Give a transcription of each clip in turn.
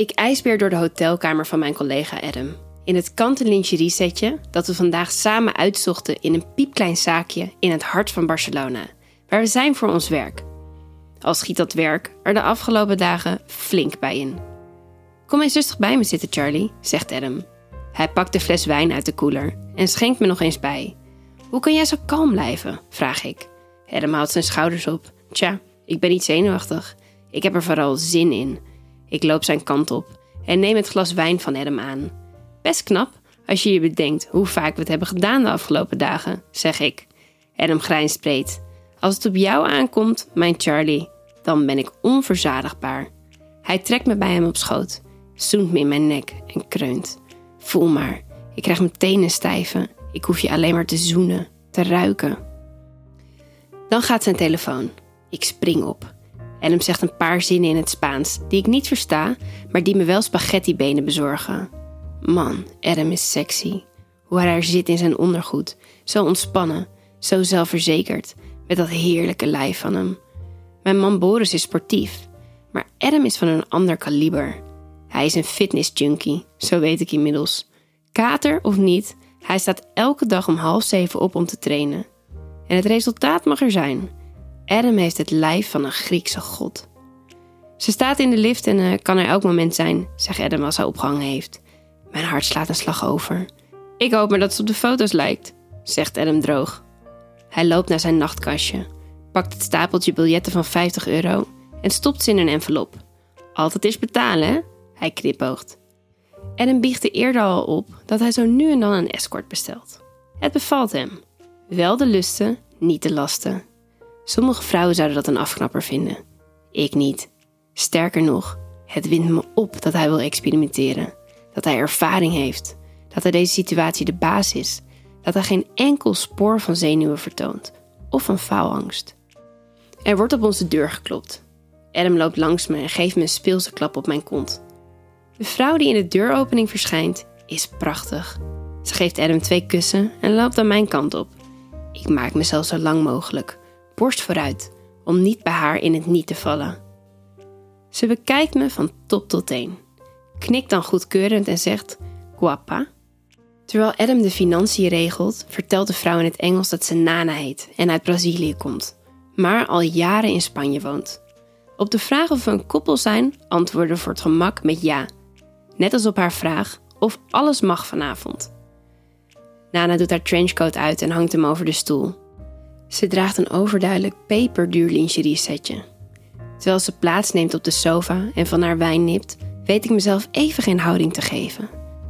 Ik ijsbeer door de hotelkamer van mijn collega Adam. In het kanten lingerie setje dat we vandaag samen uitzochten in een piepklein zaakje in het hart van Barcelona, waar we zijn voor ons werk. Al schiet dat werk er de afgelopen dagen flink bij in. Kom eens rustig bij me zitten, Charlie, zegt Adam. Hij pakt de fles wijn uit de koeler en schenkt me nog eens bij. Hoe kan jij zo kalm blijven? vraag ik. Adam haalt zijn schouders op. Tja, ik ben niet zenuwachtig. Ik heb er vooral zin in. Ik loop zijn kant op en neem het glas wijn van Adam aan. Best knap als je je bedenkt hoe vaak we het hebben gedaan de afgelopen dagen, zeg ik. Adam grijnst. Als het op jou aankomt, mijn Charlie, dan ben ik onverzadigbaar. Hij trekt me bij hem op schoot, zoent me in mijn nek en kreunt. Voel maar, ik krijg mijn tenen stijven. Ik hoef je alleen maar te zoenen, te ruiken. Dan gaat zijn telefoon. Ik spring op. Adam zegt een paar zinnen in het Spaans die ik niet versta, maar die me wel spaghettibenen bezorgen. Man, Adam is sexy. Hoe hij daar zit in zijn ondergoed, zo ontspannen, zo zelfverzekerd, met dat heerlijke lijf van hem. Mijn man Boris is sportief, maar Adam is van een ander kaliber. Hij is een fitness junkie, zo weet ik inmiddels. Kater of niet, hij staat elke dag om half zeven op om te trainen. En het resultaat mag er zijn. Adam heeft het lijf van een Griekse god. Ze staat in de lift en uh, kan er elk moment zijn, zegt Adam als hij opgehangen heeft. Mijn hart slaat een slag over. Ik hoop maar dat ze op de foto's lijkt, zegt Adam droog. Hij loopt naar zijn nachtkastje, pakt het stapeltje biljetten van 50 euro en stopt ze in een envelop. Altijd eerst betalen, hè? Hij knipoogt. Adam biechtte eerder al op dat hij zo nu en dan een escort bestelt. Het bevalt hem. Wel de lusten, niet de lasten. Sommige vrouwen zouden dat een afknapper vinden. Ik niet. Sterker nog, het wint me op dat hij wil experimenteren. Dat hij ervaring heeft. Dat hij deze situatie de baas is. Dat hij geen enkel spoor van zenuwen vertoont. Of van faalangst. Er wordt op onze deur geklopt. Adam loopt langs me en geeft me een speelse klap op mijn kont. De vrouw die in de deuropening verschijnt is prachtig. Ze geeft Adam twee kussen en loopt aan mijn kant op. Ik maak mezelf zo lang mogelijk, borst vooruit, om niet bij haar in het niet te vallen. Ze bekijkt me van top tot teen, knikt dan goedkeurend en zegt: Guapa. Terwijl Adam de financiën regelt, vertelt de vrouw in het Engels dat ze Nana heet en uit Brazilië komt, maar al jaren in Spanje woont. Op de vraag of we een koppel zijn, antwoorden voor het gemak met ja. Net als op haar vraag of alles mag vanavond. Nana doet haar trenchcoat uit en hangt hem over de stoel. Ze draagt een overduidelijk peperduur lingerie setje. Terwijl ze plaatsneemt op de sofa en van haar wijn nipt, weet ik mezelf even geen houding te geven.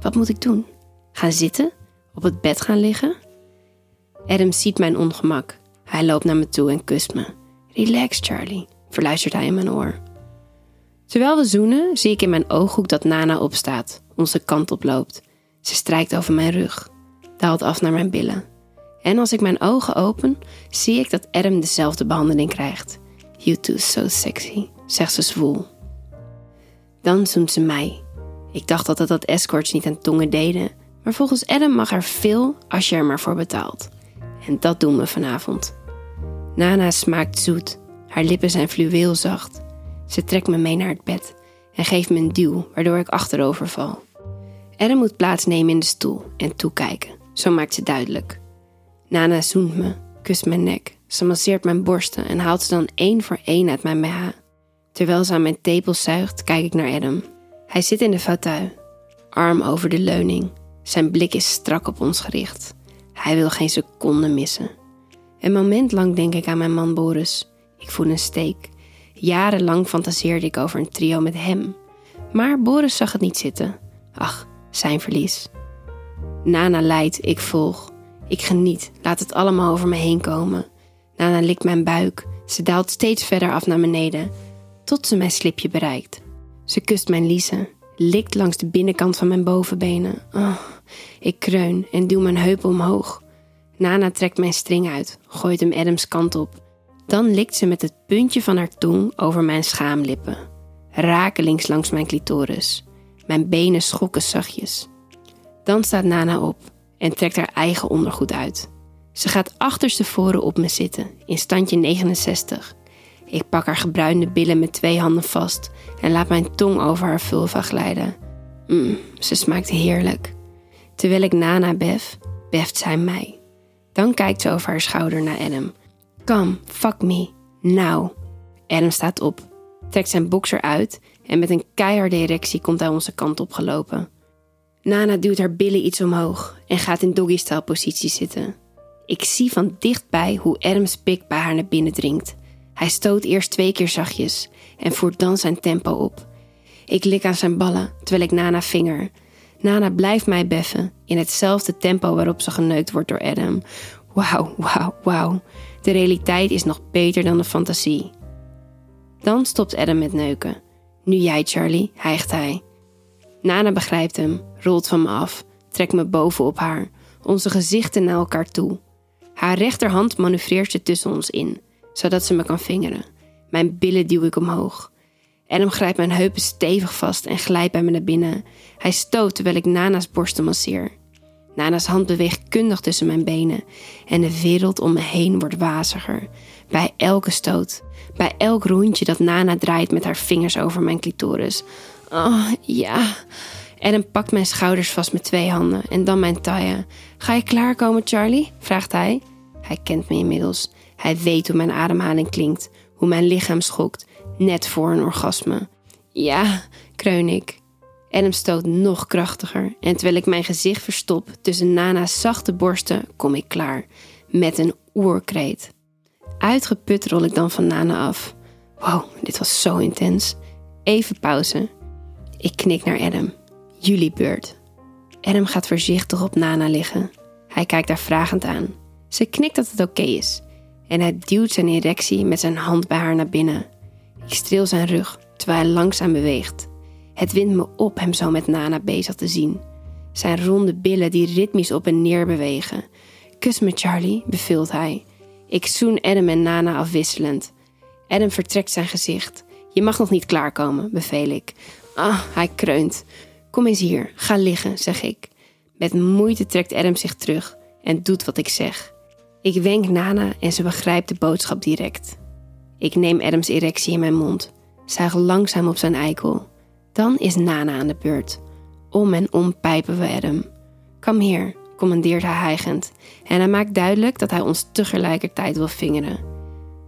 Wat moet ik doen? Gaan zitten? Op het bed gaan liggen? Adam ziet mijn ongemak. Hij loopt naar me toe en kust me. Relax, Charlie, verluistert hij in mijn oor. Terwijl we zoenen, zie ik in mijn ooghoek dat Nana opstaat, onze kant op loopt. Ze strijkt over mijn rug, daalt af naar mijn billen. En als ik mijn ogen open, zie ik dat Adam dezelfde behandeling krijgt. You too so sexy, zegt ze zwoel. Dan zoent ze mij. Ik dacht altijd dat escorts niet aan tongen deden, maar volgens Adam mag er veel als je er maar voor betaalt. En dat doen we vanavond. Nana smaakt zoet, haar lippen zijn fluweelzacht. Ze trekt me mee naar het bed en geeft me een duw, waardoor ik achterover val. Adam moet plaatsnemen in de stoel en toekijken, zo maakt ze duidelijk. Nana zoent me, kust mijn nek, ze masseert mijn borsten en haalt ze dan één voor één uit mijn BH. Terwijl ze aan mijn tepels zuigt, kijk ik naar Adam. Hij zit in de fauteuil, arm over de leuning. Zijn blik is strak op ons gericht. Hij wil geen seconde missen. Een moment lang denk ik aan mijn man Boris. Ik voel een steek. Jarenlang fantaseerde ik over een trio met hem. Maar Boris zag het niet zitten. Ach, zijn verlies. Nana leidt, ik volg. Ik geniet, laat het allemaal over me heen komen. Nana likt mijn buik. Ze daalt steeds verder af naar beneden, tot ze mijn slipje bereikt. Ze kust mijn liezen, likt langs de binnenkant van mijn bovenbenen. Oh, ik kreun en duw mijn heupen omhoog. Nana trekt mijn string uit, gooit hem Adams kant op. Dan likt ze met het puntje van haar tong over mijn schaamlippen. Rakelings langs mijn clitoris. Mijn benen schokken zachtjes. Dan staat Nana op en trekt haar eigen ondergoed uit. Ze gaat achterstevoren op me zitten, in standje 69. Ik pak haar gebruinde billen met twee handen vast en laat mijn tong over haar vulva glijden. Mmm, ze smaakt heerlijk. Terwijl ik Nana bef, beft zij mij. Dan kijkt ze over haar schouder naar Adam. Come, fuck me, now. Adam staat op, trekt zijn boxer uit en met een keiharde erectie komt hij onze kant op gelopen. Nana duwt haar billen iets omhoog en gaat in doggy-style positie zitten. Ik zie van dichtbij hoe Adams pik bij haar naar binnen dringt. Hij stoot eerst twee keer zachtjes en voert dan zijn tempo op. Ik lik aan zijn ballen terwijl ik Nana vinger. Nana blijft mij beffen in hetzelfde tempo waarop ze geneukt wordt door Adam. Wauw, wauw, wauw. De realiteit is nog beter dan de fantasie. Dan stopt Adam met neuken. Nu jij, Charlie, hijgt hij. Nana begrijpt hem, rolt van me af, trekt me bovenop haar, onze gezichten naar elkaar toe. Haar rechterhand manoeuvreert ze tussen ons in, zodat ze me kan vingeren. Mijn billen duw ik omhoog. Adam grijpt mijn heupen stevig vast en glijdt bij me naar binnen. Hij stoot terwijl ik Nana's borsten masseer. Nana's hand beweegt kundig tussen mijn benen en de wereld om me heen wordt waziger. Bij elke stoot, bij elk rondje dat Nana draait met haar vingers over mijn clitoris. Oh, ja. Adam pakt mijn schouders vast met twee handen en dan mijn taille. Ga je klaarkomen, Charlie? vraagt hij. Hij kent me inmiddels. Hij weet hoe mijn ademhaling klinkt, hoe mijn lichaam schokt, net voor een orgasme. Ja, kreun ik. Adam stoot nog krachtiger en terwijl ik mijn gezicht verstop tussen Nana's zachte borsten, kom ik klaar. Met een oerkreet. Uitgeput rol ik dan van Nana af. Wow, dit was zo intens. Even pauze. Ik knik naar Adam. Jullie beurt. Adam gaat voorzichtig op Nana liggen. Hij kijkt haar vragend aan. Ze knikt dat het oké is. En hij duwt zijn erectie met zijn hand bij haar naar binnen. Ik streel zijn rug terwijl hij langzaam beweegt. Het wint me op hem zo met Nana bezig te zien. Zijn ronde billen die ritmisch op en neer bewegen. Kus me, Charlie, beveelt hij. Ik zoen Adam en Nana afwisselend. Adam vertrekt zijn gezicht. Je mag nog niet klaarkomen, beveel ik. Ah, hij kreunt. Kom eens hier, ga liggen, zeg ik. Met moeite trekt Adam zich terug en doet wat ik zeg. Ik wenk Nana en ze begrijpt de boodschap direct. Ik neem Adams erectie in mijn mond, zuig langzaam op zijn eikel. Dan is Nana aan de beurt. Om en om pijpen we Adam. Kom hier, commandeert hij hijgend. En hij maakt duidelijk dat hij ons tegelijkertijd wil vingeren.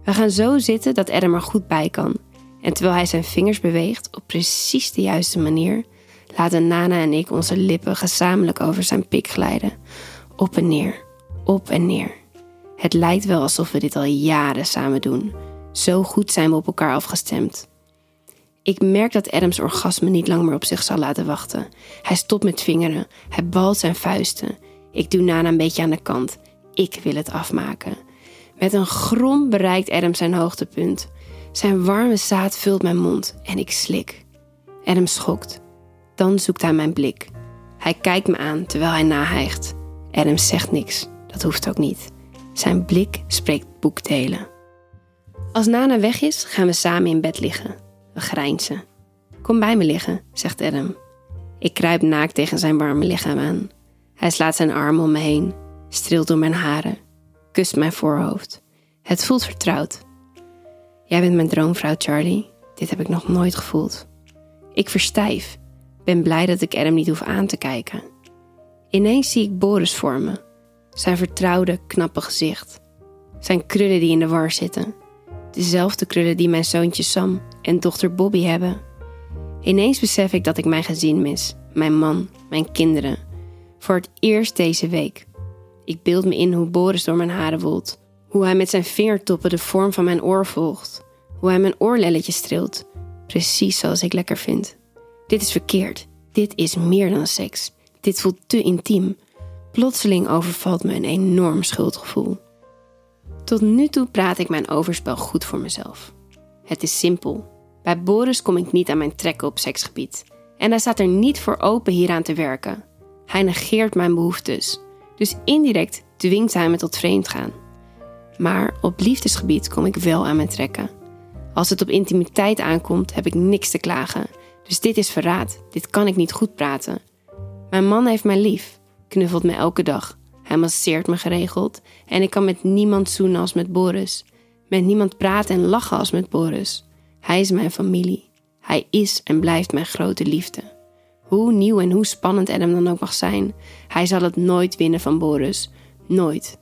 We gaan zo zitten dat Adam er goed bij kan. En terwijl hij zijn vingers beweegt op precies de juiste manier, laten Nana en ik onze lippen gezamenlijk over zijn pik glijden. Op en neer, op en neer. Het lijkt wel alsof we dit al jaren samen doen. Zo goed zijn we op elkaar afgestemd. Ik merk dat Adams orgasme niet lang meer op zich zal laten wachten. Hij stopt met vingeren, hij balt zijn vuisten. Ik doe Nana een beetje aan de kant. Ik wil het afmaken. Met een grom bereikt Adam zijn hoogtepunt. Zijn warme zaad vult mijn mond en ik slik. Adam schokt. Dan zoekt hij mijn blik. Hij kijkt me aan terwijl hij nahijgt. Adam zegt niks. Dat hoeft ook niet. Zijn blik spreekt boekdelen. Als Nana weg is, gaan we samen in bed liggen. We grijnzen. Kom bij me liggen, zegt Adam. Ik kruip naakt tegen zijn warme lichaam aan. Hij slaat zijn armen om me heen, streelt door mijn haren, kust mijn voorhoofd. Het voelt vertrouwd. Jij bent mijn droomvrouw, Charlie. Dit heb ik nog nooit gevoeld. Ik verstijf. Ben blij dat ik Adam niet hoef aan te kijken. Ineens zie ik Boris voor me. Zijn vertrouwde, knappe gezicht. Zijn krullen die in de war zitten. Dezelfde krullen die mijn zoontje Sam en dochter Bobby hebben. Ineens besef ik dat ik mijn gezin mis. Mijn man, mijn kinderen. Voor het eerst deze week. Ik beeld me in hoe Boris door mijn haren woelt. Hoe hij met zijn vingertoppen de vorm van mijn oor volgt. Hoe hij mijn oorlelletje streelt. Precies zoals ik lekker vind. Dit is verkeerd. Dit is meer dan seks. Dit voelt te intiem. Plotseling overvalt me een enorm schuldgevoel. Tot nu toe praat ik mijn overspel goed voor mezelf. Het is simpel. Bij Boris kom ik niet aan mijn trekken op seksgebied. En hij staat er niet voor open hieraan te werken. Hij negeert mijn behoeftes. Dus indirect dwingt hij me tot vreemdgaan. Maar op liefdesgebied kom ik wel aan mijn trekken. Als het op intimiteit aankomt, heb ik niks te klagen. Dus dit is verraad. Dit kan ik niet goed praten. Mijn man heeft mij lief, knuffelt me elke dag. Hij masseert me geregeld en ik kan met niemand zoenen als met Boris. Met niemand praten en lachen als met Boris. Hij is mijn familie. Hij is en blijft mijn grote liefde. Hoe nieuw en hoe spannend Adam dan ook mag zijn, hij zal het nooit winnen van Boris. Nooit.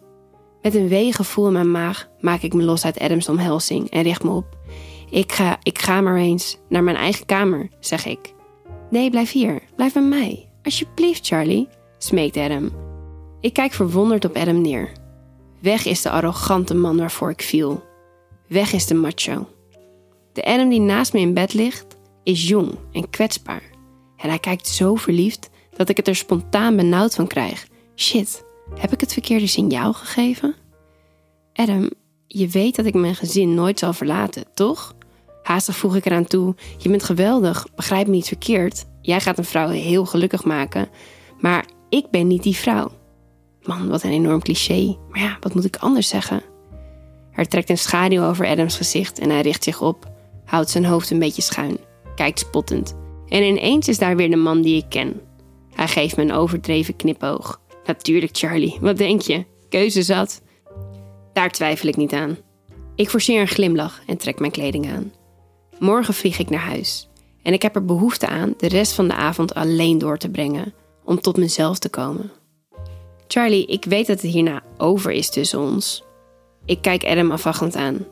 Met een weeg gevoel in mijn maag maak ik me los uit Adams omhelzing en richt me op. Ik ga, ik ga maar eens naar mijn eigen kamer, zeg ik. Nee, blijf hier. Blijf bij mij. Alsjeblieft, Charlie, smeekt Adam. Ik kijk verwonderd op Adam neer. Weg is de arrogante man waarvoor ik viel. Weg is de macho. De Adam die naast me in bed ligt, is jong en kwetsbaar. En hij kijkt zo verliefd dat ik het er spontaan benauwd van krijg. Shit, heb ik het verkeerde signaal gegeven? Adam, je weet dat ik mijn gezin nooit zal verlaten, toch? Haastig voeg ik eraan toe: Je bent geweldig, begrijp me niet verkeerd. Jij gaat een vrouw heel gelukkig maken, maar ik ben niet die vrouw. Man, wat een enorm cliché. Maar ja, wat moet ik anders zeggen? Er trekt een schaduw over Adams gezicht en hij richt zich op, houdt zijn hoofd een beetje schuin, kijkt spottend. En ineens is daar weer de man die ik ken. Hij geeft me een overdreven knipoog. Natuurlijk, Charlie, wat denk je? Keuze zat. Daar twijfel ik niet aan. Ik forceer een glimlach en trek mijn kleding aan. Morgen vlieg ik naar huis. En ik heb er behoefte aan de rest van de avond alleen door te brengen, om tot mezelf te komen. Charlie, ik weet dat het hierna over is tussen ons. Ik kijk Adam afwachtend aan.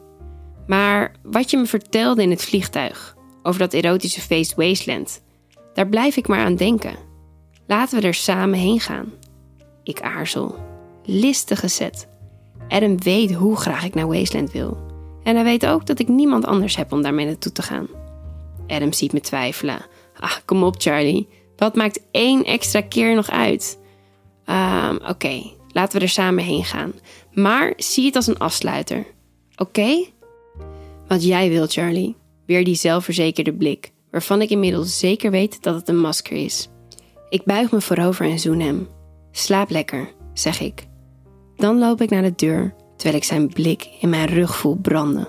Maar wat je me vertelde in het vliegtuig over dat erotische feest Wasteland, daar blijf ik maar aan denken. Laten we er samen heen gaan. Ik aarzel. Listige set. Adam weet hoe graag ik naar Wasteland wil. En hij weet ook dat ik niemand anders heb om daarmee naartoe te gaan. Adam ziet me twijfelen. Ah, kom op Charlie. Wat maakt één extra keer nog uit? Um, Oké, laten we er samen heen gaan. Maar zie het als een afsluiter. Oké? Wat jij wil, Charlie. Weer die zelfverzekerde blik, waarvan ik inmiddels zeker weet dat het een masker is. Ik buig me voorover en zoen hem. Slaap lekker, zeg ik. Dan loop ik naar de deur, terwijl ik zijn blik in mijn rug voel branden.